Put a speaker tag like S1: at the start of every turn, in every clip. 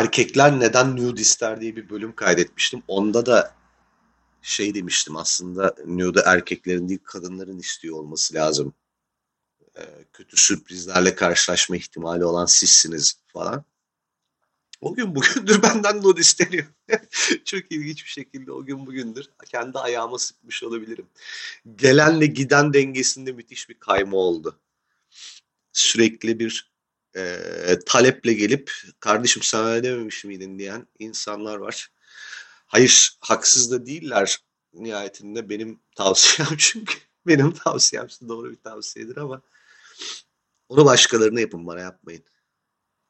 S1: erkekler neden nude ister diye bir bölüm kaydetmiştim. Onda da şey demiştim aslında nude erkeklerin değil kadınların istiyor olması lazım. Ee, kötü sürprizlerle karşılaşma ihtimali olan sizsiniz falan. O gün bugündür benden nude isteniyor. Çok ilginç bir şekilde o gün bugündür. Kendi ayağıma sıkmış olabilirim. Gelenle giden dengesinde müthiş bir kayma oldu. Sürekli bir e, taleple gelip kardeşim sana öyle dememiş miydin diyen insanlar var. Hayır haksız da değiller nihayetinde benim tavsiyem çünkü benim tavsiyem doğru bir tavsiyedir ama onu başkalarına yapın bana yapmayın.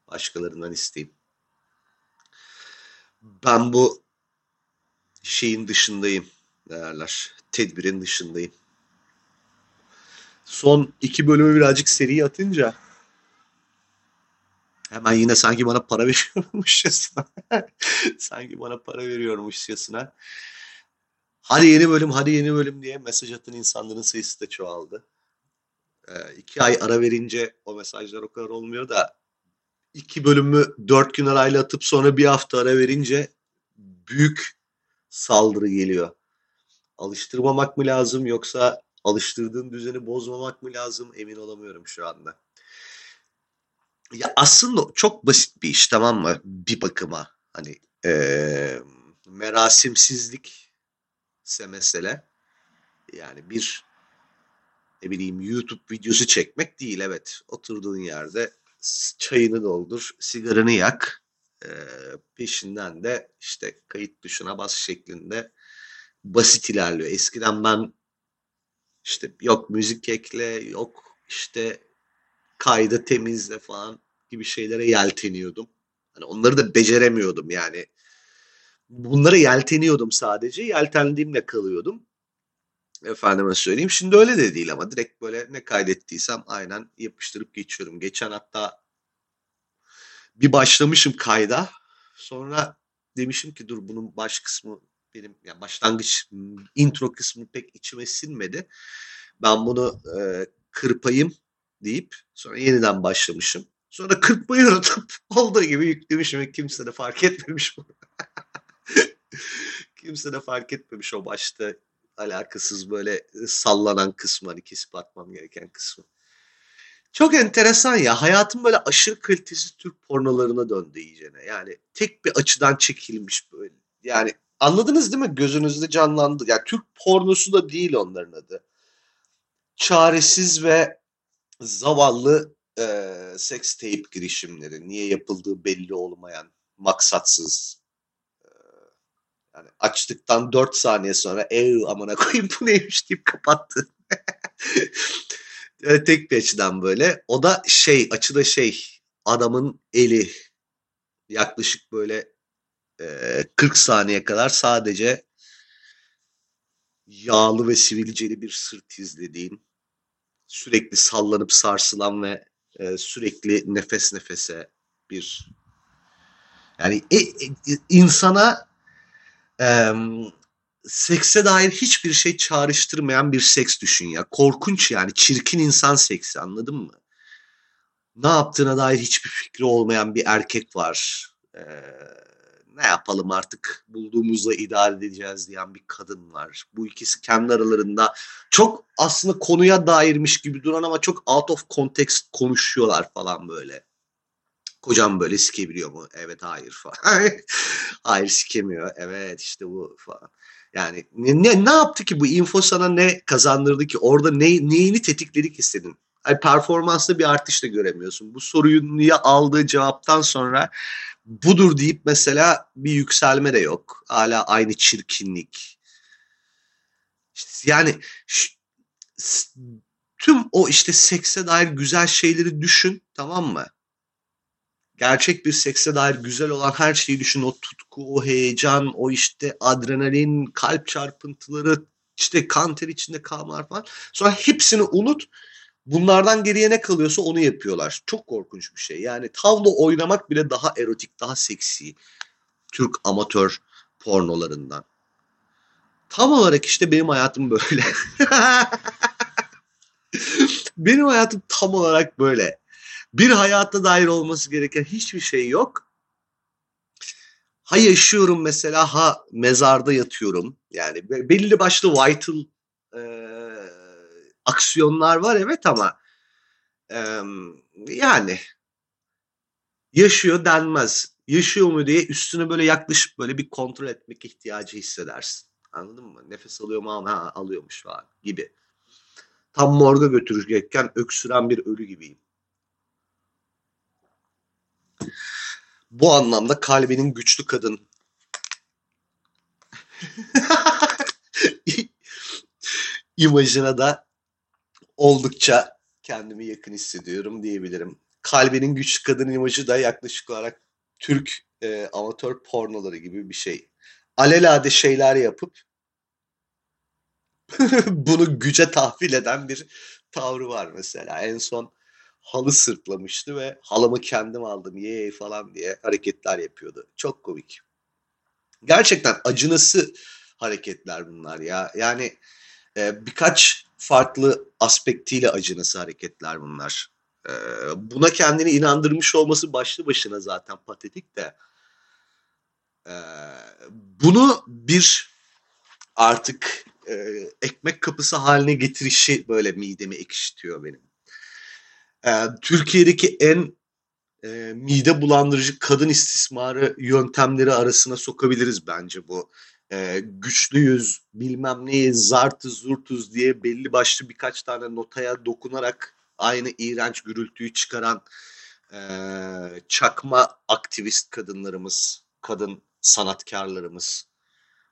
S1: Başkalarından isteyin. Ben bu şeyin dışındayım derler. Tedbirin dışındayım. Son iki bölümü birazcık seri atınca hemen yine sanki bana para veriyormuşçasına sanki bana para veriyormuşçasına hadi yeni bölüm hadi yeni bölüm diye mesaj atan insanların sayısı da çoğaldı. Ee, iki ay ara verince o mesajlar o kadar olmuyor da iki bölümü dört gün arayla atıp sonra bir hafta ara verince büyük saldırı geliyor. Alıştırmamak mı lazım yoksa alıştırdığım düzeni bozmamak mı lazım emin olamıyorum şu anda. Ya aslında çok basit bir iş tamam mı? Bir bakıma hani e, merasimsizlik ise mesele. Yani bir ne bileyim YouTube videosu çekmek değil evet. Oturduğun yerde çayını doldur, sigaranı yak. E, peşinden de işte kayıt tuşuna bas şeklinde basit ilerliyor. Eskiden ben işte yok müzik ekle, yok işte kaydı temizle falan gibi şeylere yelteniyordum. Hani onları da beceremiyordum yani. Bunlara yelteniyordum sadece. Yeltendiğimle kalıyordum. Efendime söyleyeyim. Şimdi öyle de değil ama direkt böyle ne kaydettiysem aynen yapıştırıp geçiyorum. Geçen hatta bir başlamışım kayda. Sonra demişim ki dur bunun baş kısmı benim yani başlangıç intro kısmı pek içime sinmedi. Ben bunu e, kırpayım deyip sonra yeniden başlamışım. Sonra kırpmayı unutup olduğu gibi yüklemişim ve kimse de fark etmemiş bunu. kimse de fark etmemiş o başta alakasız böyle sallanan kısmı hani kesip atmam gereken kısmı. Çok enteresan ya. Hayatım böyle aşırı kalitesiz Türk pornolarına döndü iyicene. Yani tek bir açıdan çekilmiş böyle. Yani anladınız değil mi? Gözünüzde canlandı. Yani Türk pornosu da değil onların adı. Çaresiz ve zavallı e, sex tape girişimleri. Niye yapıldığı belli olmayan, maksatsız. E, yani açtıktan 4 saniye sonra ev amına koyayım bu neymiş deyip kapattı. tek bir açıdan böyle. O da şey açıda şey adamın eli yaklaşık böyle e, 40 saniye kadar sadece yağlı ve sivilceli bir sırt izlediğin sürekli sallanıp sarsılan ve e, sürekli nefes nefese bir yani e, e, insana e, sekse dair hiçbir şey çağrıştırmayan bir seks düşün ya. Korkunç yani çirkin insan seksi anladın mı? Ne yaptığına dair hiçbir fikri olmayan bir erkek var. Ee, ne yapalım artık bulduğumuzla idare edeceğiz diyen bir kadın var. Bu ikisi kendi aralarında çok aslında konuya dairmiş gibi duran ama çok out of context konuşuyorlar falan böyle. Kocam böyle sikebiliyor mu? Evet hayır falan. hayır sikemiyor. Evet işte bu falan. Yani ne, ne, yaptı ki bu info sana ne kazandırdı ki? Orada ne, neyini tetikledi ki senin? Yani performansta bir artış da göremiyorsun. Bu soruyu niye aldığı cevaptan sonra budur deyip mesela bir yükselme de yok. Hala aynı çirkinlik. İşte yani tüm o işte sekse dair güzel şeyleri düşün tamam mı? Gerçek bir sekse dair güzel olan her şeyi düşün. O tutku, o heyecan, o işte adrenalin, kalp çarpıntıları, işte kan ter içinde kalmalar falan. Sonra hepsini unut Bunlardan geriye ne kalıyorsa onu yapıyorlar. Çok korkunç bir şey. Yani tavla oynamak bile daha erotik, daha seksi. Türk amatör pornolarından. Tam olarak işte benim hayatım böyle. benim hayatım tam olarak böyle. Bir hayatta dair olması gereken hiçbir şey yok. ha yaşıyorum mesela ha mezarda yatıyorum. Yani belli başlı vital e, aksiyonlar var evet ama e, yani yaşıyor denmez. Yaşıyor mu diye üstüne böyle yaklaşıp böyle bir kontrol etmek ihtiyacı hissedersin. Anladın mı? Nefes alıyor mu? Ha, alıyormuş falan gibi. Tam morga götürecekken öksüren bir ölü gibiyim. Bu anlamda kalbinin güçlü kadın imajına da oldukça kendimi yakın hissediyorum diyebilirim. Kalbinin güçlü kadın imajı da yaklaşık olarak Türk e, amatör pornoları gibi bir şey. Alelade şeyler yapıp bunu güce tahvil eden bir tavrı var mesela. En son halı sırtlamıştı ve halımı kendim aldım ye falan diye hareketler yapıyordu. Çok komik. Gerçekten acınası hareketler bunlar ya. Yani e, birkaç farklı aspektiyle acınası hareketler bunlar. E, buna kendini inandırmış olması başlı başına zaten patetik de. E, bunu bir artık e, ekmek kapısı haline getirişi böyle midemi ekşitiyor benim. E, Türkiye'deki en e, mide bulandırıcı kadın istismarı yöntemleri arasına sokabiliriz bence bu. E, güçlüyüz, bilmem neyiz, zartız, zurtuz diye belli başlı birkaç tane notaya dokunarak aynı iğrenç gürültüyü çıkaran e, çakma aktivist kadınlarımız, kadın sanatkarlarımız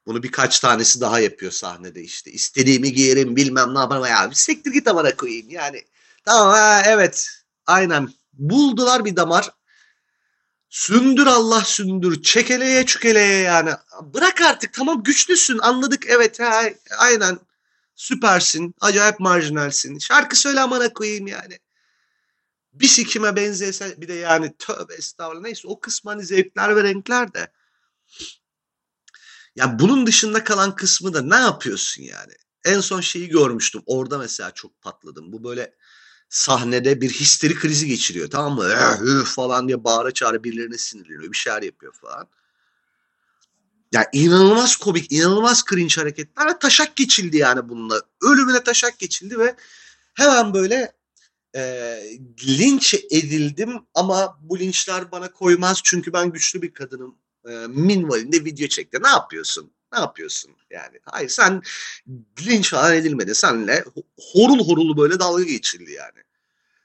S1: bunu birkaç tanesi daha yapıyor sahnede işte. İstediğimi giyerim bilmem ne yaparım. Ya bir siktir git amına koyayım yani. Tamam ha evet aynen buldular bir damar. Sündür Allah sündür. Çekeleye çükeleye yani. Bırak artık tamam güçlüsün anladık evet ha, aynen süpersin. Acayip marjinalsin. Şarkı söyle amına koyayım yani. Bir sikime benzese bir de yani tövbe estağfurullah neyse o kısmı hani zevkler ve renkler de. Ya bunun dışında kalan kısmı da ne yapıyorsun yani? En son şeyi görmüştüm. Orada mesela çok patladım. Bu böyle sahnede bir histeri krizi geçiriyor. Tamam mı? Eh, falan diye bağıra çağıra birilerine sinirleniyor. Bir şeyler yapıyor falan. Ya inanılmaz komik, inanılmaz cringe hareketler taşak geçildi yani bununla. Ölümüne taşak geçildi ve hemen böyle e, linç edildim ama bu linçler bana koymaz çünkü ben güçlü bir kadınım e, minvalinde video çekti. Ne yapıyorsun? Ne yapıyorsun? Yani hayır sen linç falan edilmedi. Senle horul horul böyle dalga geçildi yani.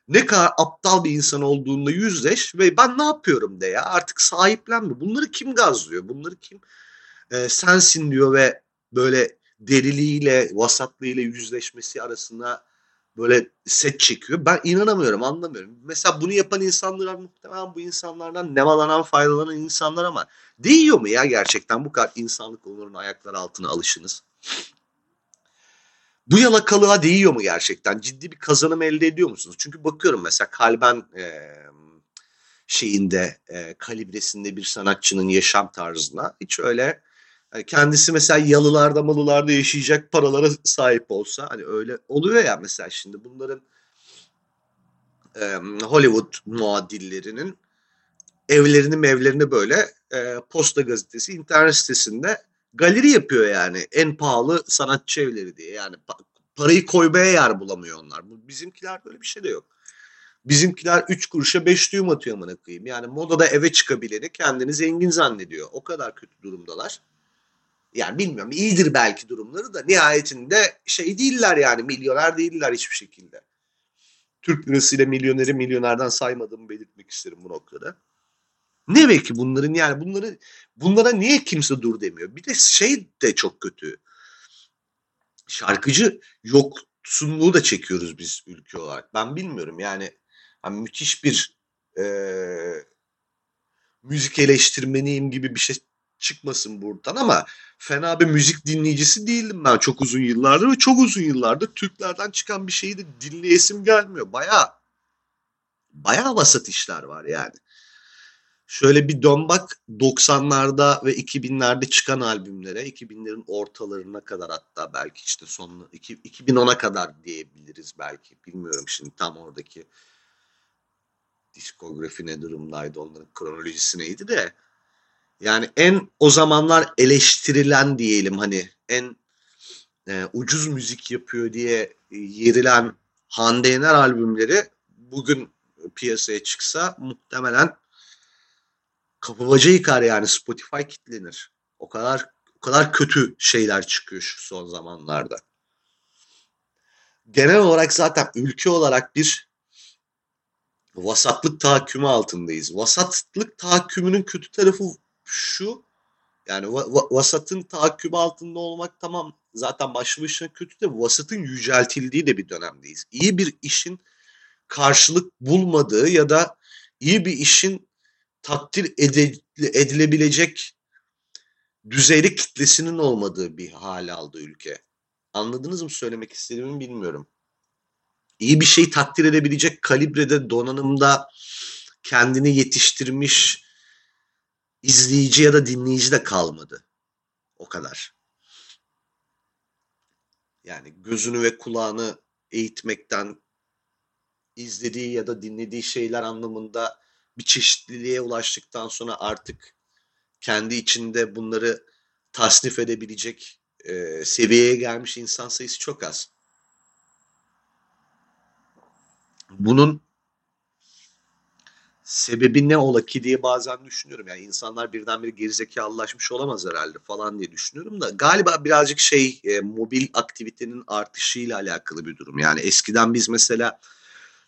S1: Ne kadar aptal bir insan olduğunda yüzleş ve ben ne yapıyorum de ya artık sahiplenme. Bunları kim gazlıyor? Bunları kim e, sensin diyor ve böyle deriliğiyle, vasatlığıyla yüzleşmesi arasında böyle set çekiyor. Ben inanamıyorum, anlamıyorum. Mesela bunu yapan insanlar muhtemelen bu insanlardan nemalanan, faydalanan insanlar ama değiyor mu ya gerçekten bu kadar insanlık onurun ayakları altına alışınız? Bu yalakalığa değiyor mu gerçekten? Ciddi bir kazanım elde ediyor musunuz? Çünkü bakıyorum mesela kalben e, şeyinde, e, kalibresinde bir sanatçının yaşam tarzına hiç öyle yani kendisi mesela yalılarda malılarda yaşayacak paralara sahip olsa hani öyle oluyor ya mesela şimdi bunların e, Hollywood muadillerinin evlerini mevlerini böyle e, posta gazetesi internet sitesinde galeri yapıyor yani en pahalı sanatçı evleri diye yani pa- parayı koymaya yer bulamıyor onlar. Bu bizimkiler böyle bir şey de yok. Bizimkiler 3 kuruşa 5 düğüm atıyor amına koyayım. Yani modada eve çıkabileni kendini zengin zannediyor. O kadar kötü durumdalar yani bilmiyorum iyidir belki durumları da nihayetinde şey değiller yani milyoner değiller hiçbir şekilde. Türk lirasıyla milyoneri milyonerden saymadığımı belirtmek isterim bu noktada. Ne belki bunların yani bunları bunlara niye kimse dur demiyor? Bir de şey de çok kötü. Şarkıcı yoksunluğu da çekiyoruz biz ülke olarak. Ben bilmiyorum yani hani müthiş bir e, müzik eleştirmeniyim gibi bir şey çıkmasın buradan ama fena bir müzik dinleyicisi değildim ben çok uzun yıllardır ve çok uzun yıllardır Türklerden çıkan bir şeyi de dinleyesim gelmiyor. Baya baya vasat işler var yani. Şöyle bir dön bak 90'larda ve 2000'lerde çıkan albümlere, 2000'lerin ortalarına kadar hatta belki işte sonlu 2010'a kadar diyebiliriz belki. Bilmiyorum şimdi tam oradaki diskografi ne durumdaydı onların kronolojisi neydi de Yani en o zamanlar eleştirilen diyelim hani en e, ucuz müzik yapıyor diye yerilen Hande Yener albümleri bugün piyasaya çıksa muhtemelen kapı baca yıkar yani Spotify kitlenir. O kadar o kadar kötü şeyler çıkıyor şu son zamanlarda. Genel olarak zaten ülke olarak bir vasatlık tahakkümü altındayız. Vasatlık tahakkümünün kötü tarafı şu. Yani va- va- vasatın tahakkümü altında olmak tamam zaten başlı başına kötü de vasatın yüceltildiği de bir dönemdeyiz. İyi bir işin karşılık bulmadığı ya da iyi bir işin takdir edilebilecek düzeyde kitlesinin olmadığı bir hale aldı ülke. Anladınız mı söylemek istediğimi bilmiyorum. İyi bir şey takdir edebilecek kalibrede donanımda kendini yetiştirmiş izleyici ya da dinleyici de kalmadı. O kadar. Yani gözünü ve kulağını eğitmekten izlediği ya da dinlediği şeyler anlamında bir çeşitliliğe ulaştıktan sonra artık kendi içinde bunları tasnif edebilecek e, seviyeye gelmiş insan sayısı çok az. Bunun sebebi ne ola ki diye bazen düşünüyorum. Yani insanlar birdenbire gerizekalılaşmış olamaz herhalde falan diye düşünüyorum da galiba birazcık şey e, mobil aktivitenin artışıyla alakalı bir durum. Yani eskiden biz mesela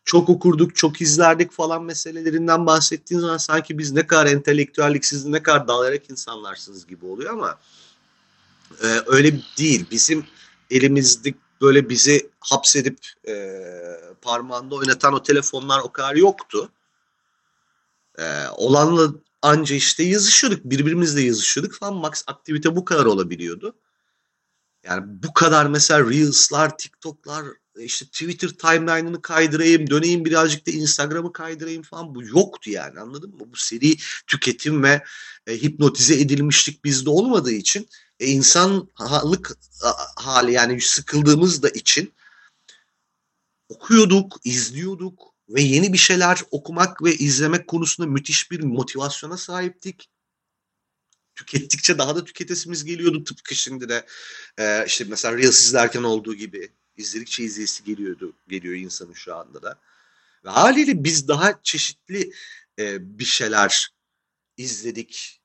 S1: çok okurduk, çok izlerdik falan meselelerinden bahsettiğin zaman sanki biz ne kadar entelektüelliksiz, ne kadar dalayarak insanlarsınız gibi oluyor ama e, öyle değil. Bizim elimizde böyle bizi hapsedip e, parmağında oynatan o telefonlar o kadar yoktu. E, olanla anca işte yazışıyorduk, birbirimizle yazışıyorduk falan. Max aktivite bu kadar olabiliyordu. Yani bu kadar mesela Reels'lar, TikTok'lar, işte Twitter timeline'ını kaydırayım, döneyim birazcık da Instagram'ı kaydırayım falan bu yoktu yani anladın mı? Bu seri tüketim ve e, hipnotize edilmişlik bizde olmadığı için e, insanlık hali yani sıkıldığımız da için okuyorduk, izliyorduk ve yeni bir şeyler okumak ve izlemek konusunda müthiş bir motivasyona sahiptik. Tükettikçe daha da tüketesimiz geliyordu tıpkı şimdi de. E, işte mesela Reels izlerken olduğu gibi izledikçe izleyisi geliyordu geliyor insanın şu anda da. Ve haliyle biz daha çeşitli e, bir şeyler izledik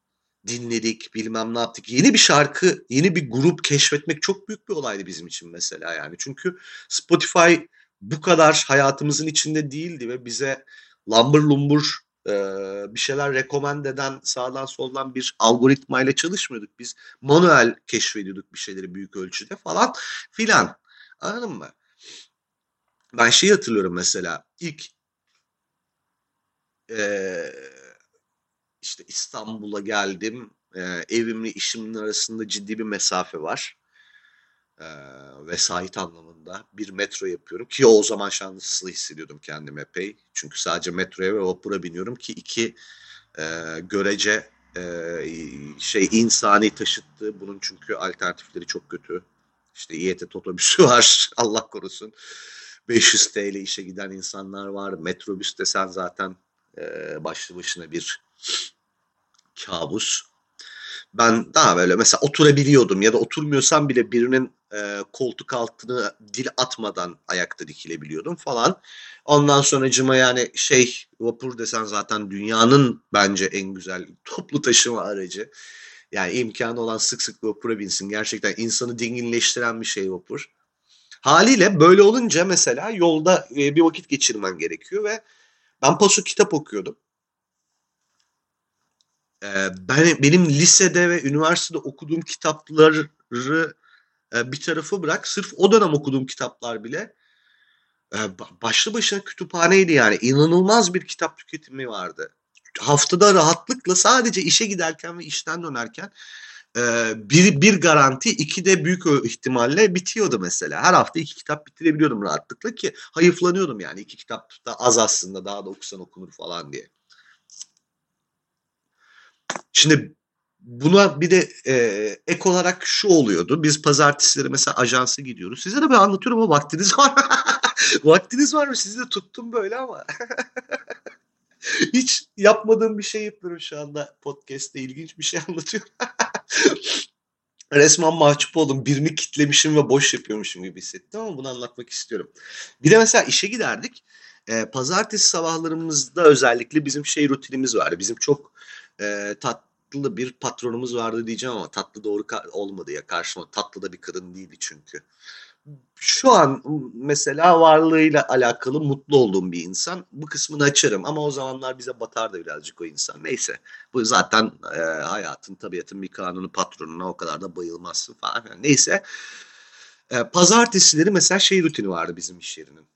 S1: dinledik bilmem ne yaptık. Yeni bir şarkı yeni bir grup keşfetmek çok büyük bir olaydı bizim için mesela yani. Çünkü Spotify bu kadar hayatımızın içinde değildi ve bize lambur lumbur bir şeyler rekomend eden sağdan soldan bir algoritmayla çalışmıyorduk. Biz manuel keşfediyorduk bir şeyleri büyük ölçüde falan filan. Anladın mı? Ben şeyi hatırlıyorum mesela ilk e, işte İstanbul'a geldim. E, evimle işimin arasında ciddi bir mesafe var e, vesait anlamında bir metro yapıyorum ki o zaman şanslı hissediyordum kendimi epey. Çünkü sadece metroya ve vapura biniyorum ki iki e, görece e, şey insani taşıttı. Bunun çünkü alternatifleri çok kötü. İşte İETT otobüsü var Allah korusun. 500 TL işe giden insanlar var. Metrobüs desen zaten e, başlı başına bir kabus ben daha böyle mesela oturabiliyordum ya da oturmuyorsam bile birinin e, koltuk altını dil atmadan ayakta dikilebiliyordum falan. Ondan sonra cıma yani şey vapur desen zaten dünyanın bence en güzel toplu taşıma aracı. Yani imkanı olan sık sık vapura binsin. Gerçekten insanı dinginleştiren bir şey vapur. Haliyle böyle olunca mesela yolda e, bir vakit geçirmen gerekiyor ve ben paso kitap okuyordum. Ee, ben benim lisede ve üniversitede okuduğum kitapları e, bir tarafı bırak sırf o dönem okuduğum kitaplar bile e, başlı başına kütüphaneydi yani inanılmaz bir kitap tüketimi vardı. Haftada rahatlıkla sadece işe giderken ve işten dönerken e, bir, bir garanti iki de büyük ihtimalle bitiyordu mesela. Her hafta iki kitap bitirebiliyordum rahatlıkla ki hayıflanıyordum yani iki kitap da az aslında daha da okusan okunur falan diye. Şimdi buna bir de e, ek olarak şu oluyordu. Biz pazartesileri mesela ajansı gidiyoruz. Size de ben anlatıyorum ama vaktiniz var vaktiniz var mı? Sizi de tuttum böyle ama. Hiç yapmadığım bir şey yapıyorum şu anda podcast'te. ilginç bir şey anlatıyorum. Resmen mahcup oldum. Birini kitlemişim ve boş yapıyormuşum gibi hissettim ama bunu anlatmak istiyorum. Bir de mesela işe giderdik. E, pazartesi sabahlarımızda özellikle bizim şey rutinimiz vardı. Bizim çok e, tatlı bir patronumuz vardı diyeceğim ama tatlı doğru olmadı ya karşıma. Tatlı da bir kadın değildi çünkü şu an mesela varlığıyla alakalı mutlu olduğum bir insan. Bu kısmını açarım ama o zamanlar bize batardı birazcık o insan. Neyse bu zaten e, hayatın tabiatın bir kanunu patronuna o kadar da bayılmazsın falan. Yani neyse e, pazartesileri mesela şey rutini vardı bizim iş yerinin.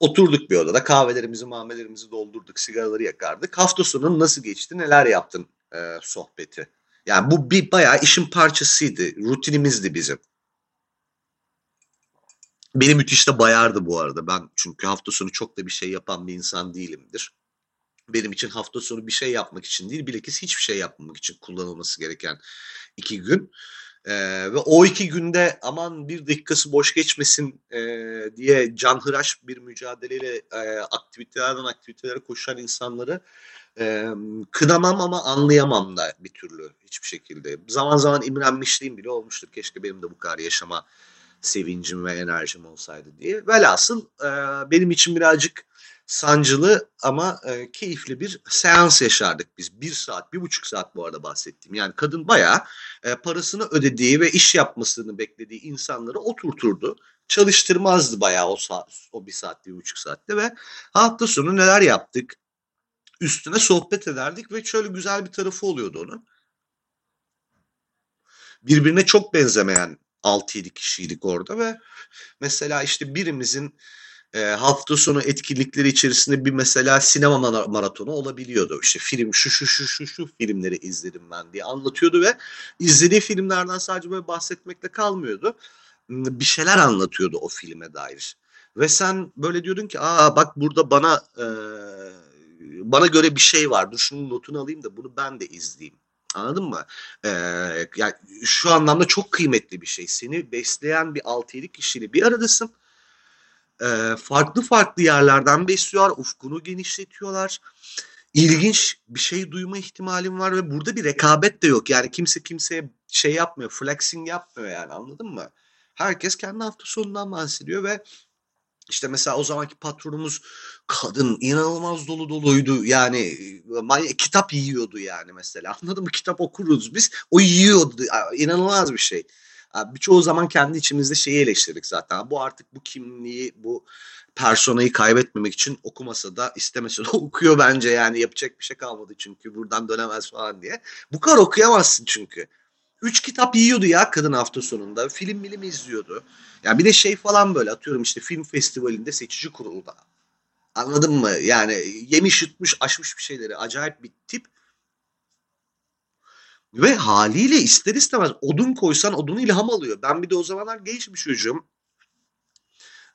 S1: Oturduk bir odada kahvelerimizi mahmelerimizi doldurduk sigaraları yakardık. Hafta sonu nasıl geçti neler yaptın e, sohbeti. Yani bu bir bayağı işin parçasıydı rutinimizdi bizim. Beni müthiş de bayardı bu arada. Ben çünkü hafta sonu çok da bir şey yapan bir insan değilimdir. Benim için hafta sonu bir şey yapmak için değil, bilakis hiçbir şey yapmamak için kullanılması gereken iki gün. Ee, ve o iki günde aman bir dakikası boş geçmesin e, diye canhıraş bir mücadeleyle e, aktivitelerden aktivitelere koşan insanları e, kınamam ama anlayamam da bir türlü hiçbir şekilde. Zaman zaman imrenmişliğim bile olmuştur. Keşke benim de bu kadar yaşama sevincim ve enerjim olsaydı diye. Velhasıl e, benim için birazcık sancılı ama e, keyifli bir seans yaşardık biz. Bir saat, bir buçuk saat bu arada bahsettiğim. Yani kadın bayağı e, parasını ödediği ve iş yapmasını beklediği insanları oturturdu. Çalıştırmazdı bayağı o saat, o bir saat, bir buçuk saatte ve hafta sonu neler yaptık? Üstüne sohbet ederdik ve şöyle güzel bir tarafı oluyordu onun. Birbirine çok benzemeyen 6-7 kişiydik orada ve mesela işte birimizin e, hafta sonu etkinlikleri içerisinde bir mesela sinema maratonu olabiliyordu. İşte film şu şu şu şu şu filmleri izledim ben diye anlatıyordu ve izlediği filmlerden sadece böyle bahsetmekle kalmıyordu. Bir şeyler anlatıyordu o filme dair. Ve sen böyle diyordun ki aa bak burada bana e, bana göre bir şey var. Dur şunun notunu alayım da bunu ben de izleyeyim. Anladın mı? Ee, yani şu anlamda çok kıymetli bir şey. Seni besleyen bir 6-7 kişiyle bir aradasın. Ee, farklı farklı yerlerden besliyorlar. Ufkunu genişletiyorlar. İlginç bir şey duyma ihtimalin var ve burada bir rekabet de yok. Yani kimse kimseye şey yapmıyor, flexing yapmıyor yani anladın mı? Herkes kendi hafta sonundan bahsediyor ve işte mesela o zamanki patronumuz kadın inanılmaz dolu doluydu. Yani kitap yiyordu yani mesela. Anladın mı? Kitap okuruz biz. O yiyordu. İnanılmaz bir şey. Birçoğu zaman kendi içimizde şeyi eleştirdik zaten. Bu artık bu kimliği, bu personayı kaybetmemek için okumasa da istemese de okuyor bence yani yapacak bir şey kalmadı çünkü buradan dönemez falan diye. Bu kadar okuyamazsın çünkü. Üç kitap yiyordu ya kadın hafta sonunda. Film bilim izliyordu. Ya bir de şey falan böyle atıyorum işte film festivalinde seçici kurulda. Anladın mı? Yani yemiş yutmuş aşmış bir şeyleri. Acayip bir tip. Ve haliyle ister istemez odun koysan odunu ilham alıyor. Ben bir de o zamanlar genç bir çocuğum.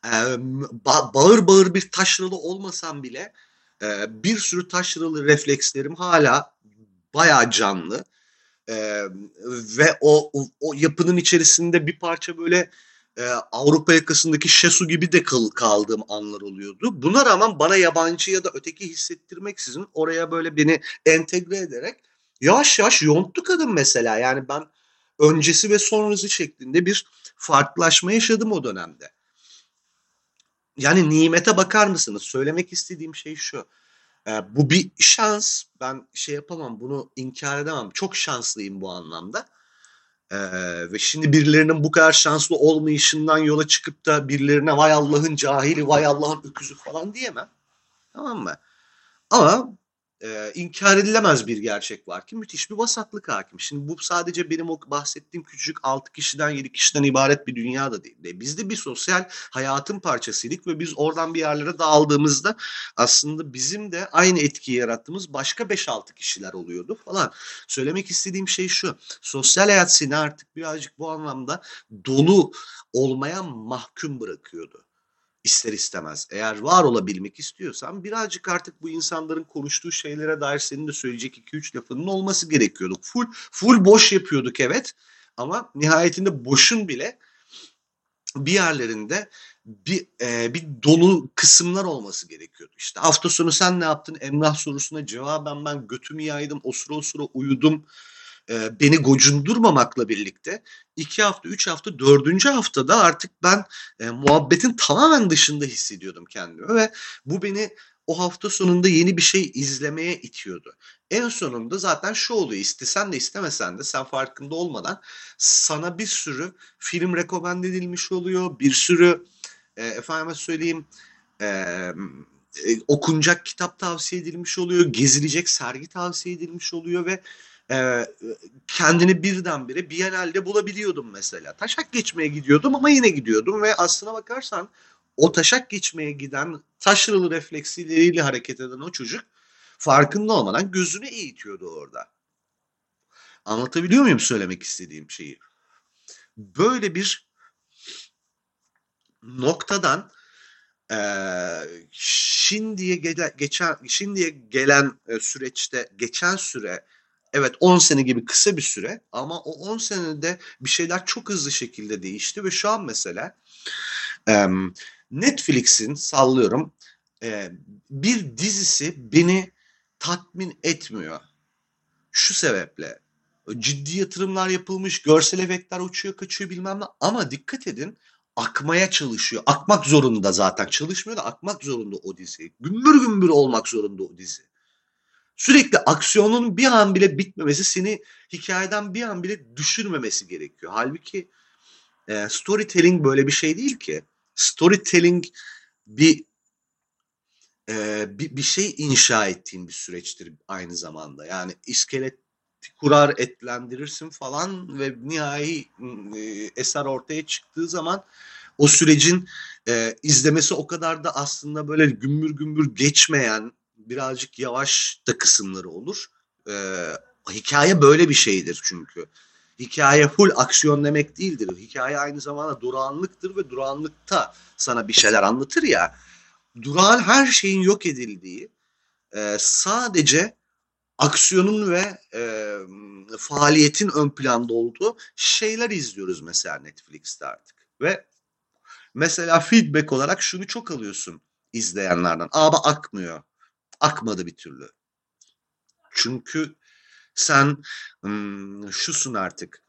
S1: Ee, ba- bağır bağır bir taşralı olmasam bile e, bir sürü taşralı reflekslerim hala bayağı canlı. Ee, ve o, o, yapının içerisinde bir parça böyle e, Avrupa yakasındaki Şesu gibi de kal, kaldığım anlar oluyordu. Buna rağmen bana yabancı ya da öteki hissettirmeksizin oraya böyle beni entegre ederek yavaş yavaş yonttu kadın mesela. Yani ben öncesi ve sonrası şeklinde bir farklılaşma yaşadım o dönemde. Yani nimete bakar mısınız? Söylemek istediğim şey şu. E, bu bir şans. Ben şey yapamam, bunu inkar edemem. Çok şanslıyım bu anlamda. Ee, ve şimdi birilerinin bu kadar şanslı olmayışından yola çıkıp da birilerine vay Allah'ın cahili, vay Allah'ın öküzü falan diyemem. Tamam mı? Ama e, inkar edilemez bir gerçek var ki müthiş bir vasatlık hakim. Şimdi bu sadece benim o bahsettiğim küçücük 6 kişiden 7 kişiden ibaret bir dünya da değil. E, biz de bir sosyal hayatın parçasıydık ve biz oradan bir yerlere dağıldığımızda aslında bizim de aynı etkiyi yarattığımız başka 5-6 kişiler oluyordu falan. Söylemek istediğim şey şu. Sosyal hayat seni artık birazcık bu anlamda dolu olmaya mahkum bırakıyordu ister istemez. Eğer var olabilmek istiyorsan birazcık artık bu insanların konuştuğu şeylere dair senin de söyleyecek 2-3 lafının olması gerekiyordu. Full, full boş yapıyorduk evet ama nihayetinde boşun bile bir yerlerinde bir e, bir dolu kısımlar olması gerekiyordu. İşte hafta sonu sen ne yaptın? Emrah sorusuna cevaben ben götümü yaydım, osura osura uyudum. E, beni gocundurmamakla birlikte iki hafta, üç hafta, dördüncü haftada artık ben e, muhabbetin tamamen dışında hissediyordum kendimi ve bu beni o hafta sonunda yeni bir şey izlemeye itiyordu. En sonunda zaten şu oluyor istesen de istemesen de sen farkında olmadan sana bir sürü film rekomend edilmiş oluyor. Bir sürü e, efendime söyleyeyim e, e, okunacak kitap tavsiye edilmiş oluyor. Gezilecek sergi tavsiye edilmiş oluyor ve e, kendini birdenbire Biennale'de bulabiliyordum mesela. Taşak geçmeye gidiyordum ama yine gidiyordum ve aslına bakarsan o taşak geçmeye giden taşralı refleksleriyle hareket eden o çocuk farkında olmadan gözünü eğitiyordu orada. Anlatabiliyor muyum söylemek istediğim şeyi? Böyle bir noktadan e, şimdiye gele, geçen şimdiye gelen e, süreçte geçen süre evet 10 sene gibi kısa bir süre ama o 10 senede bir şeyler çok hızlı şekilde değişti ve şu an mesela e, Netflix'in sallıyorum e, bir dizisi beni tatmin etmiyor. Şu sebeple ciddi yatırımlar yapılmış, görsel efektler uçuyor kaçıyor bilmem ne ama dikkat edin akmaya çalışıyor. Akmak zorunda zaten. Çalışmıyor da akmak zorunda o dizi. Gümbür gümbür olmak zorunda o dizi. Sürekli aksiyonun bir an bile bitmemesi seni hikayeden bir an bile düşürmemesi gerekiyor. Halbuki e, storytelling böyle bir şey değil ki. Storytelling bir e, bir, bir şey inşa ettiğin bir süreçtir aynı zamanda. Yani iskelet kurar etlendirirsin falan ve nihai e, eser ortaya çıktığı zaman o sürecin e, izlemesi o kadar da aslında böyle gümbür gümbür geçmeyen birazcık yavaş da kısımları olur. E, hikaye böyle bir şeydir çünkü. Hikaye full aksiyon demek değildir. Hikaye aynı zamanda durağanlıktır ve durağanlıkta sana bir şeyler anlatır ya. Durağan her şeyin yok edildiği, e, sadece aksiyonun ve e, faaliyetin ön planda olduğu şeyler izliyoruz mesela Netflix'te artık. Ve mesela feedback olarak şunu çok alıyorsun izleyenlerden. Abi akmıyor. Akmadı bir türlü. Çünkü sen hmm, şusun artık.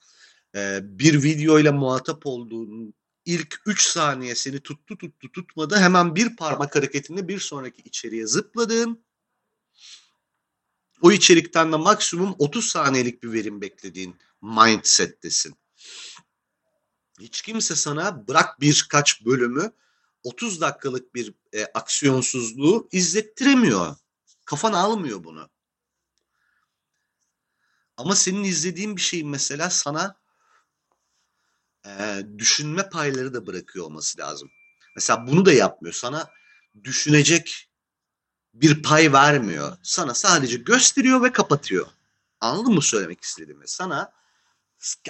S1: E, bir videoyla muhatap olduğun ilk 3 saniye seni tuttu tuttu tutmadı. Hemen bir parmak hareketinde bir sonraki içeriye zıpladığın o içerikten de maksimum 30 saniyelik bir verim beklediğin mindset'tesin. Hiç kimse sana bırak birkaç bölümü 30 dakikalık bir e, aksiyonsuzluğu izlettiremiyor. Kafan almıyor bunu. Ama senin izlediğin bir şeyin mesela sana e, düşünme payları da bırakıyor olması lazım. Mesela bunu da yapmıyor. Sana düşünecek bir pay vermiyor. Sana sadece gösteriyor ve kapatıyor. Anladın mı söylemek istediğimi? Sana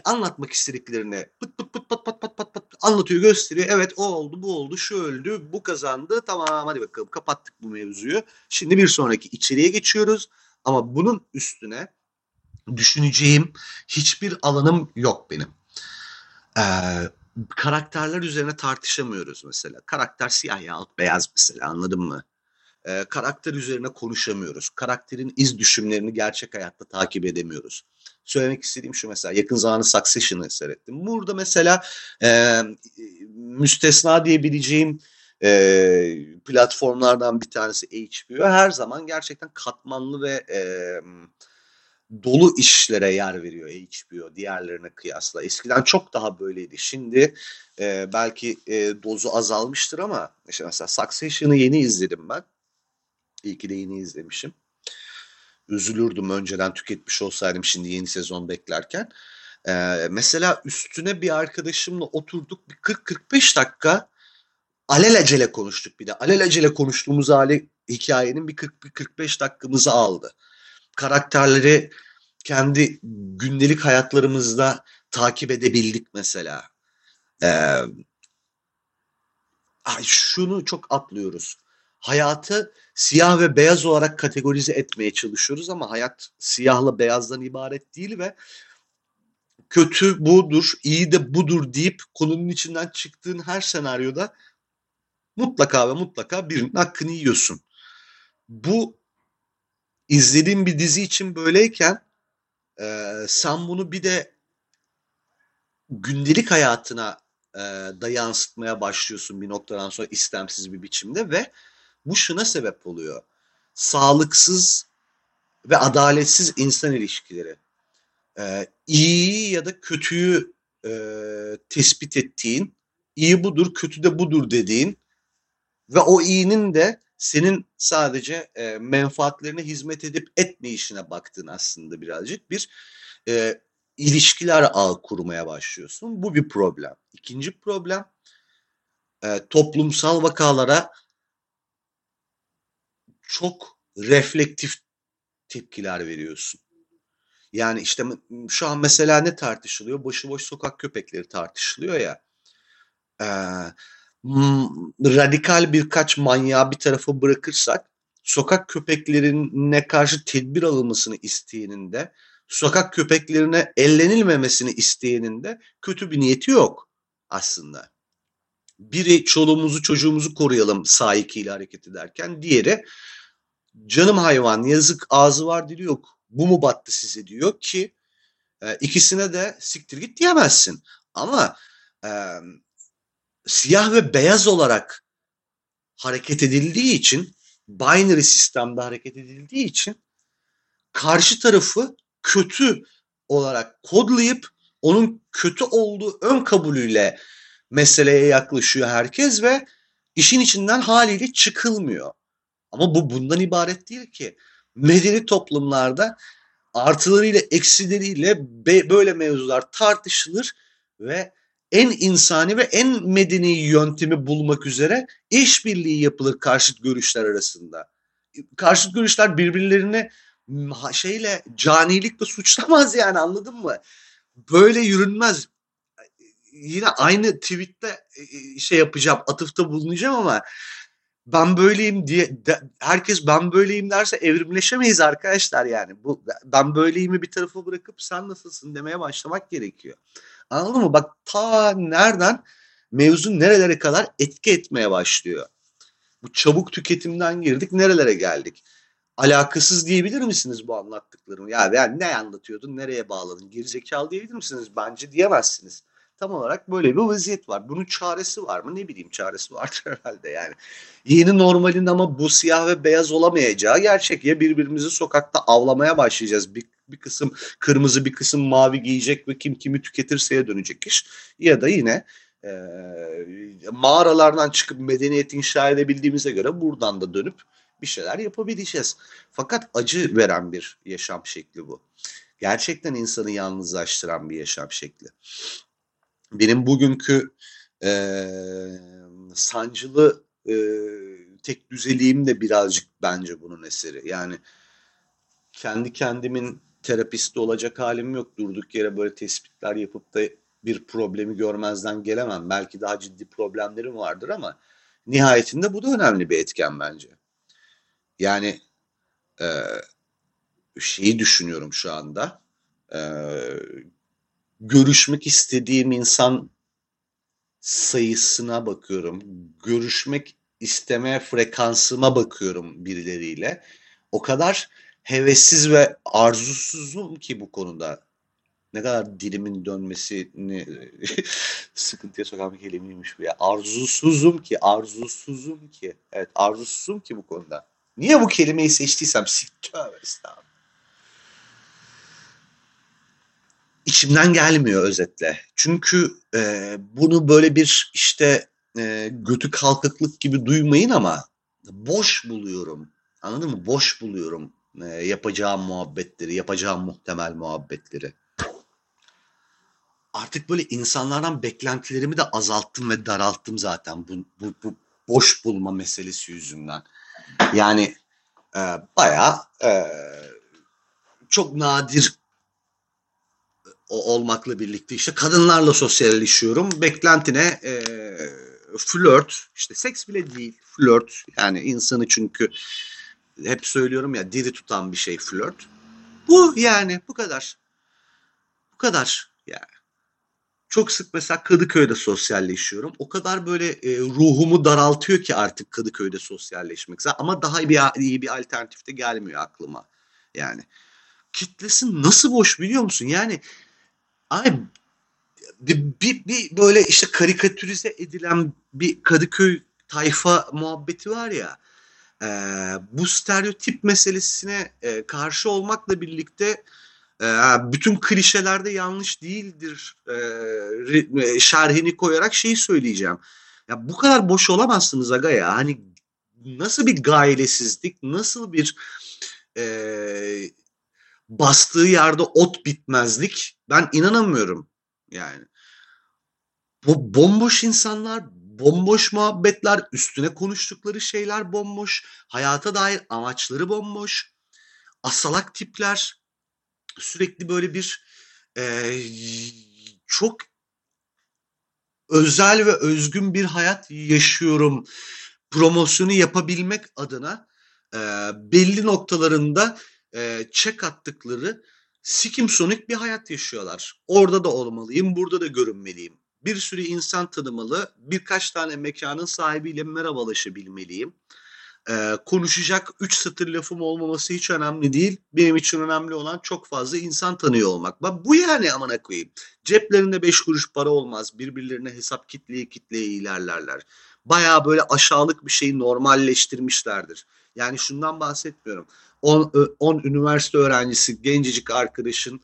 S1: anlatmak istediklerini pıt pıt pıt pıt pıt pıt pıt anlatıyor, gösteriyor. Evet o oldu, bu oldu, şu öldü, bu kazandı. Tamam hadi bakalım kapattık bu mevzuyu. Şimdi bir sonraki içeriye geçiyoruz. Ama bunun üstüne düşüneceğim hiçbir alanım yok benim. Ee, karakterler üzerine tartışamıyoruz mesela. Karakter siyah yahut beyaz mesela anladın mı? e, karakter üzerine konuşamıyoruz. Karakterin iz düşümlerini gerçek hayatta takip edemiyoruz. Söylemek istediğim şu mesela yakın zamanı Succession'ı seyrettim. Burada mesela e, müstesna diyebileceğim e, platformlardan bir tanesi HBO. Her zaman gerçekten katmanlı ve e, dolu işlere yer veriyor HBO diğerlerine kıyasla. Eskiden çok daha böyleydi. Şimdi e, belki e, dozu azalmıştır ama işte mesela Succession'ı yeni izledim ben. İyi ki de yeni izlemişim. Üzülürdüm önceden tüketmiş olsaydım şimdi yeni sezon beklerken. Ee, mesela üstüne bir arkadaşımla oturduk bir 40-45 dakika alelacele konuştuk bir de. Alelacele konuştuğumuz hali hikayenin bir 40-45 dakikamızı aldı. Karakterleri kendi gündelik hayatlarımızda takip edebildik mesela. Ee, ay şunu çok atlıyoruz hayatı siyah ve beyaz olarak kategorize etmeye çalışıyoruz ama hayat siyahla beyazdan ibaret değil ve kötü budur, iyi de budur deyip konunun içinden çıktığın her senaryoda mutlaka ve mutlaka birinin hakkını yiyorsun. Bu izlediğim bir dizi için böyleyken e, sen bunu bir de gündelik hayatına e, da yansıtmaya başlıyorsun bir noktadan sonra istemsiz bir biçimde ve bu şuna sebep oluyor. Sağlıksız ve adaletsiz insan ilişkileri. E, iyi ya da kötüyü e, tespit ettiğin, iyi budur, kötü de budur dediğin ve o iyinin de senin sadece e, menfaatlerine hizmet edip etmeyişine baktığın aslında birazcık bir e, ilişkiler ağ kurmaya başlıyorsun. Bu bir problem. İkinci problem e, toplumsal vakalara çok reflektif tepkiler veriyorsun. Yani işte şu an mesela ne tartışılıyor? Başıboş sokak köpekleri tartışılıyor ya. Ee, radikal birkaç manyağı bir tarafa bırakırsak sokak köpeklerine karşı tedbir alınmasını isteyenin de sokak köpeklerine ellenilmemesini isteyenin de kötü bir niyeti yok aslında. Biri çoluğumuzu çocuğumuzu koruyalım sahikiyle hareket ederken diğeri canım hayvan yazık ağzı var dili yok bu mu battı size diyor ki e, ikisine de siktir git diyemezsin. Ama e, siyah ve beyaz olarak hareket edildiği için binary sistemde hareket edildiği için karşı tarafı kötü olarak kodlayıp onun kötü olduğu ön kabulüyle meseleye yaklaşıyor herkes ve işin içinden haliyle çıkılmıyor. Ama bu bundan ibaret değil ki. Medeni toplumlarda artılarıyla eksileriyle böyle mevzular tartışılır ve en insani ve en medeni yöntemi bulmak üzere işbirliği yapılır karşıt görüşler arasında. Karşıt görüşler birbirlerini şeyle canilikle suçlamaz yani anladın mı? Böyle yürünmez. Yine aynı tweette e, e, şey yapacağım, atıfta bulunacağım ama ben böyleyim diye de, herkes ben böyleyim derse evrimleşemeyiz arkadaşlar yani. Bu ben böyleyimi bir tarafa bırakıp sen nasılsın demeye başlamak gerekiyor. Anladın mı? Bak ta nereden mevzu nerelere kadar etki etmeye başlıyor. Bu çabuk tüketimden girdik nerelere geldik? Alakasız diyebilir misiniz bu anlattıklarımı? Ya yani ne anlatıyordun, nereye bağladın? Gerizekalı diyebilir misiniz? Bence diyemezsiniz. Tam olarak böyle bir vaziyet var. Bunun çaresi var mı? Ne bileyim çaresi vardır herhalde yani. Yeni normalin ama bu siyah ve beyaz olamayacağı gerçek. Ya birbirimizi sokakta avlamaya başlayacağız. Bir, bir kısım kırmızı bir kısım mavi giyecek ve kim kimi tüketirseye dönecek iş. Ya da yine e, mağaralardan çıkıp medeniyet inşa edebildiğimize göre buradan da dönüp bir şeyler yapabileceğiz. Fakat acı veren bir yaşam şekli bu. Gerçekten insanı yalnızlaştıran bir yaşam şekli benim bugünkü e, sancılı e, tek düzeliğim de birazcık bence bunun eseri. Yani kendi kendimin terapisti olacak halim yok. Durduk yere böyle tespitler yapıp da bir problemi görmezden gelemem. Belki daha ciddi problemlerim vardır ama nihayetinde bu da önemli bir etken bence. Yani e, şeyi düşünüyorum şu anda. E, görüşmek istediğim insan sayısına bakıyorum. Görüşmek isteme frekansıma bakıyorum birileriyle. O kadar hevessiz ve arzusuzum ki bu konuda. Ne kadar dilimin dönmesini sıkıntıya sokan bir kelimeymiş bu ya. Arzusuzum ki, arzusuzum ki. Evet, arzusuzum ki bu konuda. Niye bu kelimeyi seçtiysem tövbe estağfurullah. İçimden gelmiyor özetle. Çünkü e, bunu böyle bir işte e, götü kalkıklık gibi duymayın ama boş buluyorum. Anladın mı? Boş buluyorum e, yapacağım muhabbetleri, yapacağım muhtemel muhabbetleri. Artık böyle insanlardan beklentilerimi de azalttım ve daralttım zaten bu, bu, bu boş bulma meselesi yüzünden. Yani e, bayağı e, çok nadir olmakla birlikte işte kadınlarla sosyalleşiyorum. Beklentine e, flört, işte seks bile değil, flört. Yani insanı çünkü hep söylüyorum ya diri tutan bir şey flört. Bu yani bu kadar. Bu kadar yani. çok sık mesela Kadıköy'de sosyalleşiyorum. O kadar böyle e, ruhumu daraltıyor ki artık Kadıköy'de sosyalleşmek. Ama daha bir, iyi bir alternatif de gelmiyor aklıma. Yani kitlesi nasıl boş biliyor musun? Yani ay bir, bir, böyle işte karikatürize edilen bir Kadıköy tayfa muhabbeti var ya. E, bu stereotip meselesine e, karşı olmakla birlikte e, bütün klişelerde yanlış değildir e, şerhini koyarak şeyi söyleyeceğim. Ya bu kadar boş olamazsınız aga ya. Hani nasıl bir gailesizlik, nasıl bir e, bastığı yerde ot bitmezlik ben inanamıyorum yani. Bu bomboş insanlar, bomboş muhabbetler, üstüne konuştukları şeyler bomboş, hayata dair amaçları bomboş, asalak tipler, sürekli böyle bir e, çok özel ve özgün bir hayat yaşıyorum promosyonu yapabilmek adına e, belli noktalarında e, çek attıkları sikim sonik bir hayat yaşıyorlar. Orada da olmalıyım, burada da görünmeliyim. Bir sürü insan tanımalı, birkaç tane mekanın sahibiyle merhabalaşabilmeliyim e, konuşacak üç satır lafım olmaması hiç önemli değil. Benim için önemli olan çok fazla insan tanıyor olmak. Bak bu yani amına koyayım. Ceplerinde beş kuruş para olmaz. Birbirlerine hesap kitleye kitleye ilerlerler. Baya böyle aşağılık bir şeyi normalleştirmişlerdir. Yani şundan bahsetmiyorum. 10 üniversite öğrencisi gencecik arkadaşın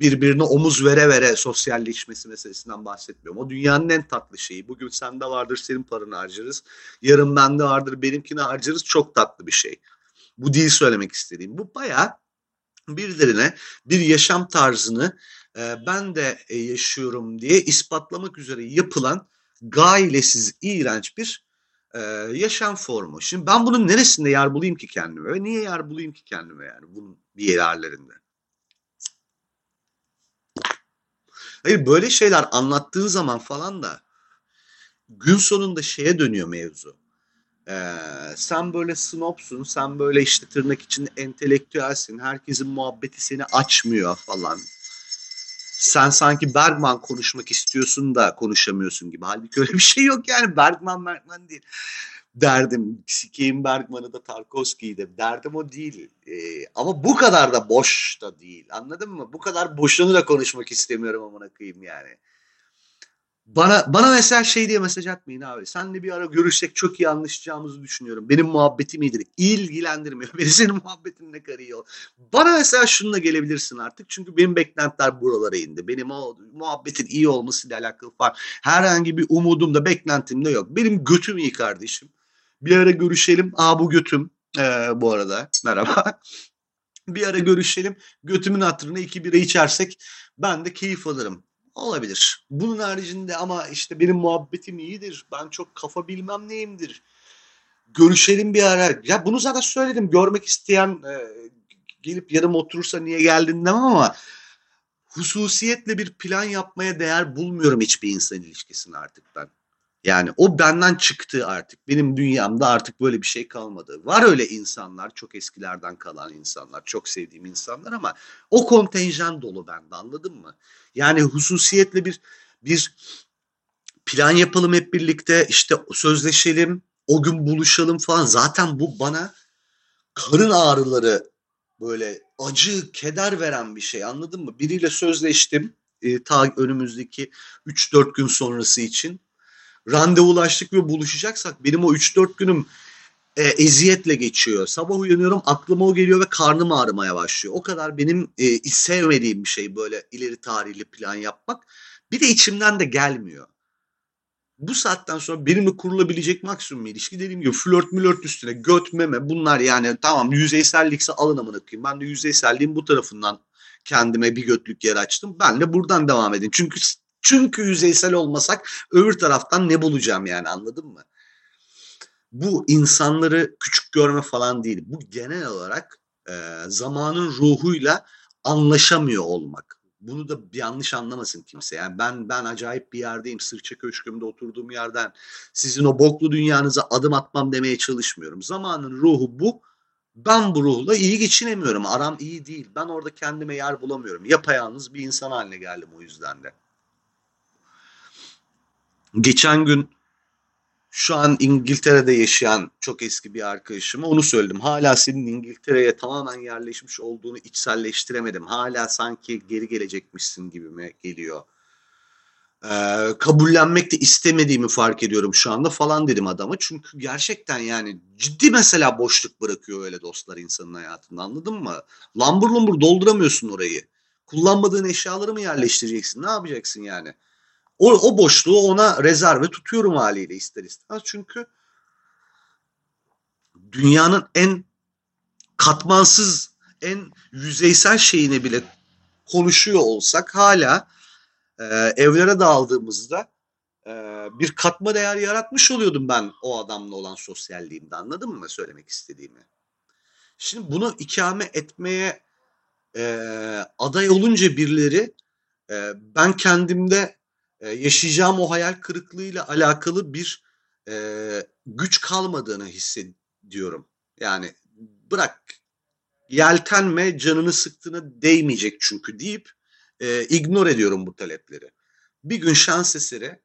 S1: birbirine omuz vere vere sosyalleşmesi meselesinden bahsetmiyorum. O dünyanın en tatlı şeyi. Bugün sende vardır senin paranı harcarız. Yarın bende vardır benimkini harcarız. Çok tatlı bir şey. Bu değil söylemek istediğim. Bu baya birilerine bir yaşam tarzını ben de yaşıyorum diye ispatlamak üzere yapılan gailesiz, iğrenç bir yaşam formu. Şimdi ben bunun neresinde yer bulayım ki kendime ve niye yer bulayım ki kendime yani bunun bir yerlerinde? Hayır böyle şeyler anlattığın zaman falan da gün sonunda şeye dönüyor mevzu. Ee, sen böyle snopsun, sen böyle işte tırnak içinde entelektüelsin, herkesin muhabbeti seni açmıyor falan. Sen sanki Bergman konuşmak istiyorsun da konuşamıyorsun gibi. Halbuki öyle bir şey yok yani. Bergman Bergman değil derdim. Sikeyim Bergman'ı da Tarkovski'yi de. Derdim o değil. Ee, ama bu kadar da boş da değil. Anladın mı? Bu kadar boşluğunu da konuşmak istemiyorum amına koyayım yani. Bana bana mesela şey diye mesaj atmayın abi. Senle bir ara görüşsek çok iyi anlaşacağımızı düşünüyorum. Benim muhabbetim iyidir. İlgilendirmiyor. Beni senin muhabbetin ne kadar iyi Bana mesela şununla gelebilirsin artık. Çünkü benim beklentiler buralara indi. Benim o muhabbetin iyi olmasıyla alakalı falan. Herhangi bir umudum da beklentim de yok. Benim götüm iyi kardeşim. Bir ara görüşelim. Aa bu götüm. Ee, bu arada merhaba. bir ara görüşelim. Götümün hatırına iki bira içersek ben de keyif alırım. Olabilir. Bunun haricinde ama işte benim muhabbetim iyidir. Ben çok kafa bilmem neyimdir. Görüşelim bir ara. Ya bunu zaten söyledim. Görmek isteyen e, gelip yanıma oturursa niye geldin demem ama hususiyetle bir plan yapmaya değer bulmuyorum hiçbir insan ilişkisini artık ben. Yani o benden çıktı artık. Benim dünyamda artık böyle bir şey kalmadı. Var öyle insanlar, çok eskilerden kalan insanlar, çok sevdiğim insanlar ama o kontenjan dolu bende anladın mı? Yani hususiyetle bir bir plan yapalım hep birlikte işte sözleşelim, o gün buluşalım falan. Zaten bu bana karın ağrıları böyle acı, keder veren bir şey anladın mı? Biriyle sözleştim e, ta önümüzdeki 3-4 gün sonrası için randevulaştık ve buluşacaksak benim o 3-4 günüm e, eziyetle geçiyor. Sabah uyanıyorum aklıma o geliyor ve karnım ağrımaya başlıyor. O kadar benim e, sevmediğim bir şey böyle ileri tarihli plan yapmak. Bir de içimden de gelmiyor. Bu saatten sonra benimle kurulabilecek maksimum ilişki dediğim gibi flört mülört üstüne göt meme bunlar yani tamam yüzeysellikse alın amına koyayım. Ben de yüzeyselliğin bu tarafından kendime bir götlük yer açtım. Ben de buradan devam edin. Çünkü çünkü yüzeysel olmasak öbür taraftan ne bulacağım yani anladın mı? Bu insanları küçük görme falan değil. Bu genel olarak e, zamanın ruhuyla anlaşamıyor olmak. Bunu da yanlış anlamasın kimse. Yani ben ben acayip bir yerdeyim. Sırça köşkümde oturduğum yerden sizin o boklu dünyanıza adım atmam demeye çalışmıyorum. Zamanın ruhu bu. Ben bu ruhla iyi geçinemiyorum. Aram iyi değil. Ben orada kendime yer bulamıyorum. Yapayalnız bir insan haline geldim o yüzden de. Geçen gün şu an İngiltere'de yaşayan çok eski bir arkadaşıma onu söyledim. Hala senin İngiltere'ye tamamen yerleşmiş olduğunu içselleştiremedim. Hala sanki geri gelecekmişsin gibime geliyor. Ee, kabullenmek de istemediğimi fark ediyorum şu anda falan dedim adama. Çünkü gerçekten yani ciddi mesela boşluk bırakıyor öyle dostlar insanın hayatında anladın mı? Lambur lumbur dolduramıyorsun orayı. Kullanmadığın eşyaları mı yerleştireceksin? Ne yapacaksın yani? O, o boşluğu ona rezerve tutuyorum haliyle ister istemez. Çünkü dünyanın en katmansız, en yüzeysel şeyini bile konuşuyor olsak hala e, evlere dağıldığımızda e, bir katma değer yaratmış oluyordum ben o adamla olan sosyalliğimde anladın mı söylemek istediğimi? Şimdi bunu ikame etmeye e, aday olunca birileri e, ben kendimde e, yaşayacağım o hayal kırıklığıyla alakalı bir e, güç kalmadığını hissediyorum. Yani bırak yeltenme canını sıktığına değmeyecek çünkü deyip e, ignore ediyorum bu talepleri. Bir gün şans eseri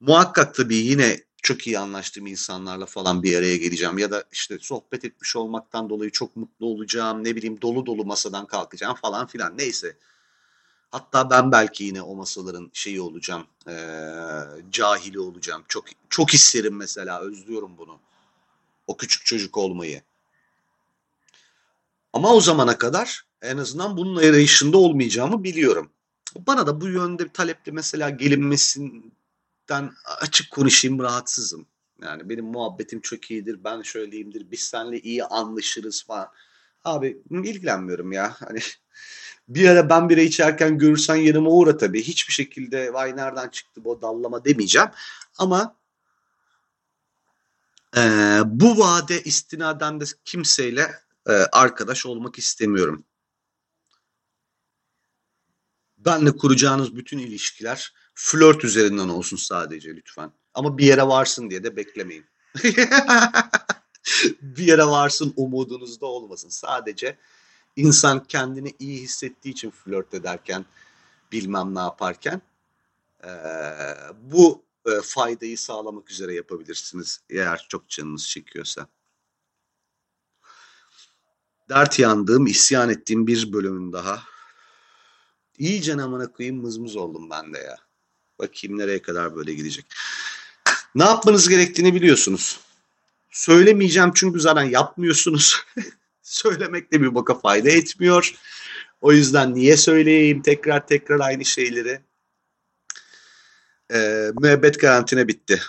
S1: muhakkak tabii yine çok iyi anlaştığım insanlarla falan bir araya geleceğim ya da işte sohbet etmiş olmaktan dolayı çok mutlu olacağım ne bileyim dolu dolu masadan kalkacağım falan filan neyse. Hatta ben belki yine o masaların şeyi olacağım, e, cahili olacağım. Çok çok isterim mesela, özlüyorum bunu. O küçük çocuk olmayı. Ama o zamana kadar en azından bunun arayışında olmayacağımı biliyorum. Bana da bu yönde taleple mesela gelinmesinden açık konuşayım rahatsızım. Yani benim muhabbetim çok iyidir, ben şöyleyimdir, biz seninle iyi anlaşırız falan. Abi ilgilenmiyorum ya. Hani bir ara ben bira içerken görürsen yanıma uğra tabii. Hiçbir şekilde vay nereden çıktı bu dallama demeyeceğim. Ama e, bu vade istinaden de kimseyle e, arkadaş olmak istemiyorum. Benle kuracağınız bütün ilişkiler flört üzerinden olsun sadece lütfen. Ama bir yere varsın diye de beklemeyin. bir yere varsın umudunuz da olmasın. Sadece insan kendini iyi hissettiği için flört ederken bilmem ne yaparken e, bu e, faydayı sağlamak üzere yapabilirsiniz eğer çok canınız çekiyorsa. Dert yandığım, isyan ettiğim bir bölümün daha. İyice namına koyayım mızmız oldum ben de ya. Bakayım nereye kadar böyle gidecek. Ne yapmanız gerektiğini biliyorsunuz. Söylemeyeceğim çünkü zaten yapmıyorsunuz. Söylemek de bir boka fayda etmiyor. O yüzden niye söyleyeyim tekrar tekrar aynı şeyleri? Ee, müebbet garantine bitti.